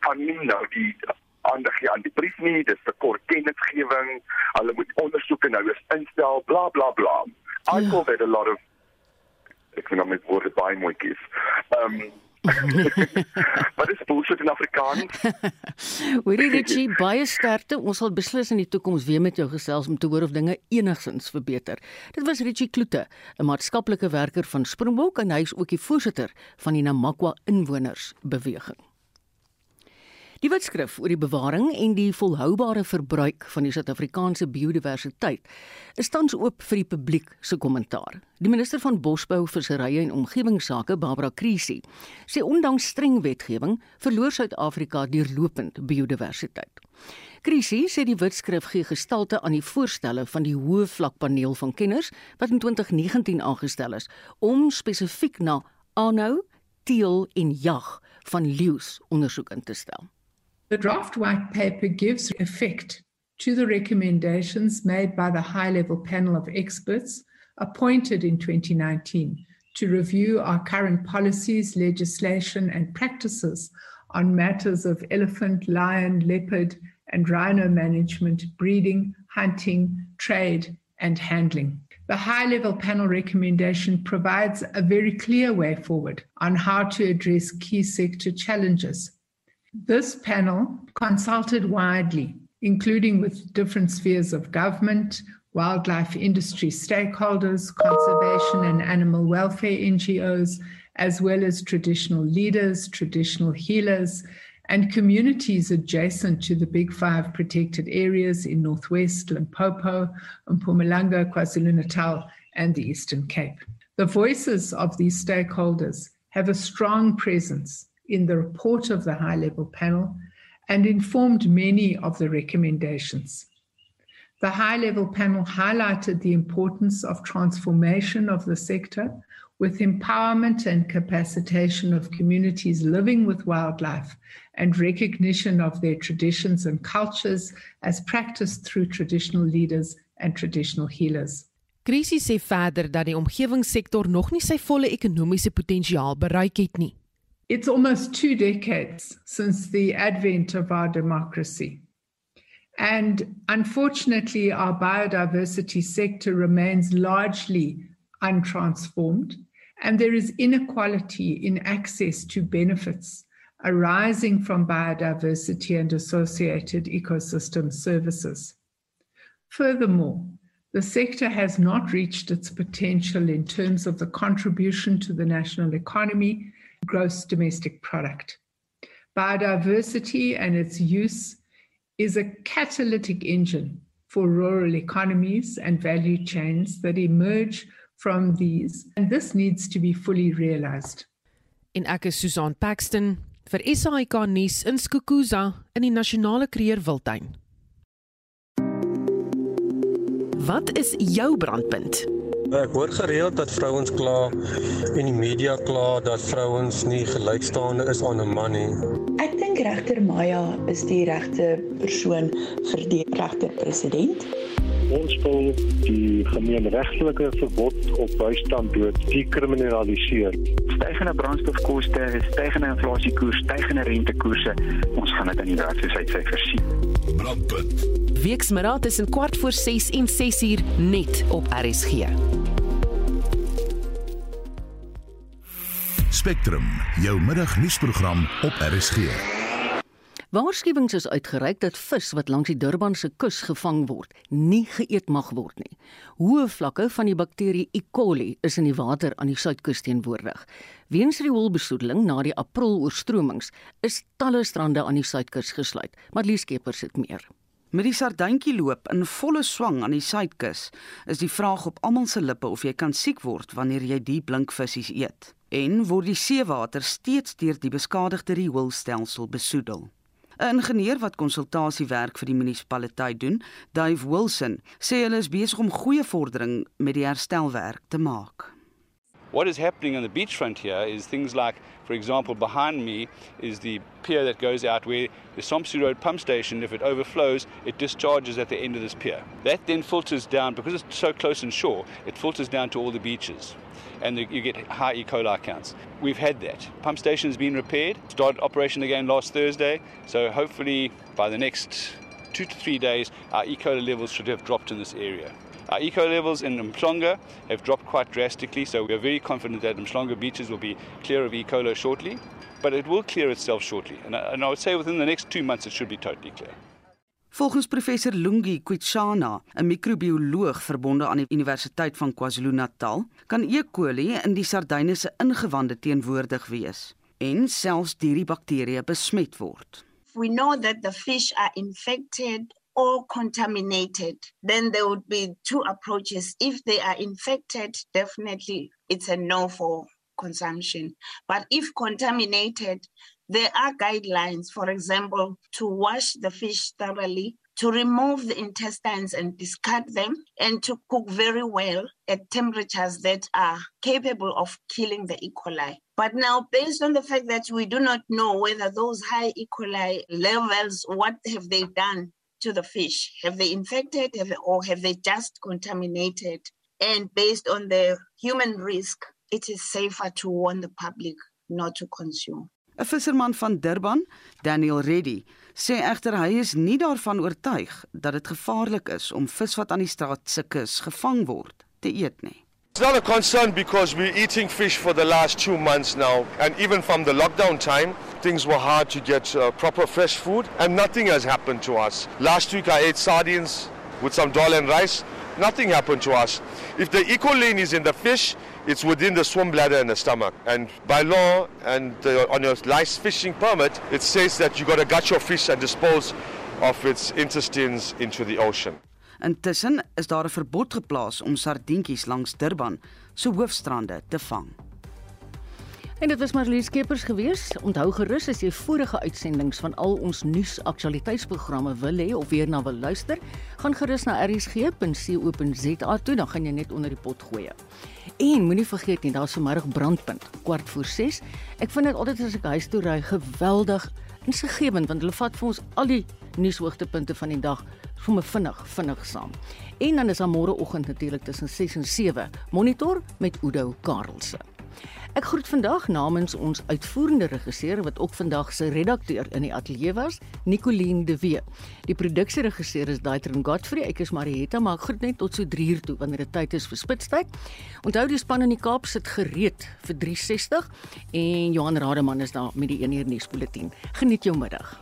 [SPEAKER 17] kan nie nou die aandag hier aan die brief nie, dis vir kort kennisgewing. Hulle moet ondersoek en nou is instel, bla bla bla. I ja. call that a lot of met woorde baie mooi kies. Ehm um, [laughs] Wat is bullshit in Afrikaans? [laughs]
[SPEAKER 2] Hoorie Richie, baie sterkte. Ons sal beslis in die toekoms weer met jou gesels om te hoor of dinge enigsins verbeter. Dit was Richie Kloete, 'n maatskaplike werker van Springbok en hy is ook die voorsitter van die Namakwa Inwoners Beweging. Die wetskrif oor die bewaring en die volhoubare verbruik van die Suid-Afrikaanse biodiversiteit is tans oop vir die publiek se kommentaar. Die minister van Bosbou, Visserye en Omgewingsake, Barbara Krisi, sê ondanks streng wetgewing verloor Suid-Afrika deurlopend biodiversiteit. Krisi sê die wetskrif gee gestalte aan die voorstelle van die hoë vlakpaneel van kenners wat in 2019 aangestel is om spesifiek na aanhou, teel en jag van leeu's ondersoek in te stel.
[SPEAKER 18] The draft white paper gives effect to the recommendations made by the high level panel of experts appointed in 2019 to review our current policies, legislation, and practices on matters of elephant, lion, leopard, and rhino management, breeding, hunting, trade, and handling. The high level panel recommendation provides a very clear way forward on how to address key sector challenges this panel consulted widely, including with different spheres of government, wildlife industry stakeholders, conservation and animal welfare NGOs, as well as traditional leaders, traditional healers, and communities adjacent to the Big Five protected areas in Northwest, Limpopo, Mpumalanga, KwaZulu-Natal, and the Eastern Cape. The voices of these stakeholders have a strong presence in the report of the high level panel and informed many of the recommendations. The high level panel highlighted the importance of transformation of the sector with empowerment and capacitation of communities living with wildlife and recognition of their traditions and cultures as practiced through traditional leaders and traditional healers.
[SPEAKER 19] Krisis sê verder dat die omgewingssektor nog nie sy volle ekonomiese potensiaal bereik het nie.
[SPEAKER 18] It's almost two decades since the advent of our democracy. And unfortunately, our biodiversity sector remains largely untransformed, and there is inequality in access to benefits arising from biodiversity and associated ecosystem services. Furthermore, the sector has not reached its potential in terms of the contribution to the national economy gross domestic product. Biodiversity and its use is a catalytic engine for rural economies and value chains that emerge from these, and this needs to be fully realized.
[SPEAKER 19] In ek is Susan Paxton vir SAK nuus in Skukuza in die nasionale kreerwiltuin. Wat is jou brandpunt?
[SPEAKER 20] Ek hoor gereeld dat vrouens kla en die media kla dat vrouens nie gelykstaande is aan 'n man nie.
[SPEAKER 21] Ek dink regter Maya is die regte persoon vir die regter president.
[SPEAKER 22] Ons wil die gemeenregtelike verbod op bystand dood dekriminaliseer.
[SPEAKER 23] Stygende brandstofkoste, stygende inflasiekoers, stygende rentekoerse, ons gaan dit in die werkloosheidsyfers sien.
[SPEAKER 1] Brandpunt.
[SPEAKER 19] Weksmiddag tussen kwart voor 6 en 6 uur net op RSG.
[SPEAKER 1] Spectrum, jou middagnuusprogram op RSG.
[SPEAKER 2] Waarskuwings is uitgereik dat vis wat langs die Durbanse kus gevang word, nie geëet mag word nie. Hoë vlakke van die bakterie E. coli is in die water aan die suidkus teenwoordig. Weens rioolbesoedeling na die April-oorstromings is talle strande aan die suidkus gesluit. Marlies Skeepers het meer.
[SPEAKER 4] Met die sarduintjie loop in volle swang aan die suidkus, is die vraag op almal se lippe of jy kan siek word wanneer jy die blinkvisse eet en word die seewater steeds deur die beskadigde rioolstelsel besoedel. 'n Ingenieur wat konsultasiewerk vir die munisipaliteit doen, Dave Wilson, sê hulle is besig om goeie vordering met die herstelwerk te maak.
[SPEAKER 24] What is happening on the beachfront here is things like, for example, behind me is the pier that goes out where the Sompsey Road pump station, if it overflows, it discharges at the end of this pier. That then filters down, because it's so close and shore, it filters down to all the beaches. and you get high E. coli counts. We've had that. Pump station has been repaired, started operation again last Thursday, so hopefully by the next two to three days, our E. coli levels should have dropped in this area. Our eco levels in Mhlonga have dropped quite drastically, so we are very confident that Mhlonga beaches will be clear of E. coli shortly. But it will clear itself shortly, and I, and I would say within the next two months it should be totally clear.
[SPEAKER 4] Volgens professor Lungi Kwitshana, 'n microbioloog verbonde aan die Universiteit van KwaZulu-Natal, kan E. coli in die sardyne se ingewande teenwoordig wees en selfs deur die bakterieë besmet word.
[SPEAKER 25] We know that the fish are infected or contaminated. Then there would be two approaches. If they are infected, definitely it's a no for consumption. But if contaminated, there are guidelines, for example, to wash the fish thoroughly, to remove the intestines and discard them, and to cook very well at temperatures that are capable of killing the E. coli. But now, based on the fact that we do not know whether those high E. coli levels, what have they done to the fish? Have they infected have they, or have they just contaminated? And based on the human risk, it is safer to warn the public not to consume.
[SPEAKER 4] 'n Visserman van Durban, Daniel Reddy, sê egter hy is nie daarvan oortuig dat dit gevaarlik is om vis wat aan die straat se kus gevang word te eet nie.
[SPEAKER 26] It's not a concern because we're eating fish for the last two months now, and even from the lockdown time, things were hard to get uh, proper fresh food, and nothing has happened to us. Last week I ate sardines with some dal and rice. Nothing happened to us. If the E. coli is in the fish, it's within the swim bladder and the stomach. And by law and uh, on your lice fishing permit, it says that you've got to gut your fish and dispose of its intestines into the ocean.
[SPEAKER 4] Intussen is daar 'n verbod geplaas om sardientjies langs Durban se hoofstrande te vang.
[SPEAKER 2] En dit was Marlies Skeepers gewees. Onthou gerus as jy vorige uitsendings van al ons nuus aktualiteitsprogramme wil hê of weer na wil luister, gaan gerus na rsg.co.za toe, dan gaan jy net onder die pot gooi. En moenie vergeet nie, daar's vanmiddag brandpunt, kwart voor 6. Ek vind dit altyd as ek huis toe ry geweldig insiggewend want hulle vat vir ons al die nuushoogtepunte van die dag vir my vinnig, vinnig saam. En dan is daar môreoggend natuurlik tussen 6 en 7 monitor met Udo Karlse. Ek groet vandag namens ons uitvoerende regisseur wat ook vandag se redakteur in die ateljee was, Nicoline de Wee. Die produksieregisseur is Daitron Godfrey. Ek is Marietta, maar ek groet net tot so 3 uur toe wanneer dit tyd is vir spitstyd. Onthou die span in die Kaap sit gereed vir 360 en Johan Rademan is daar met die 1 uur nuusbulletin. Geniet jou middag.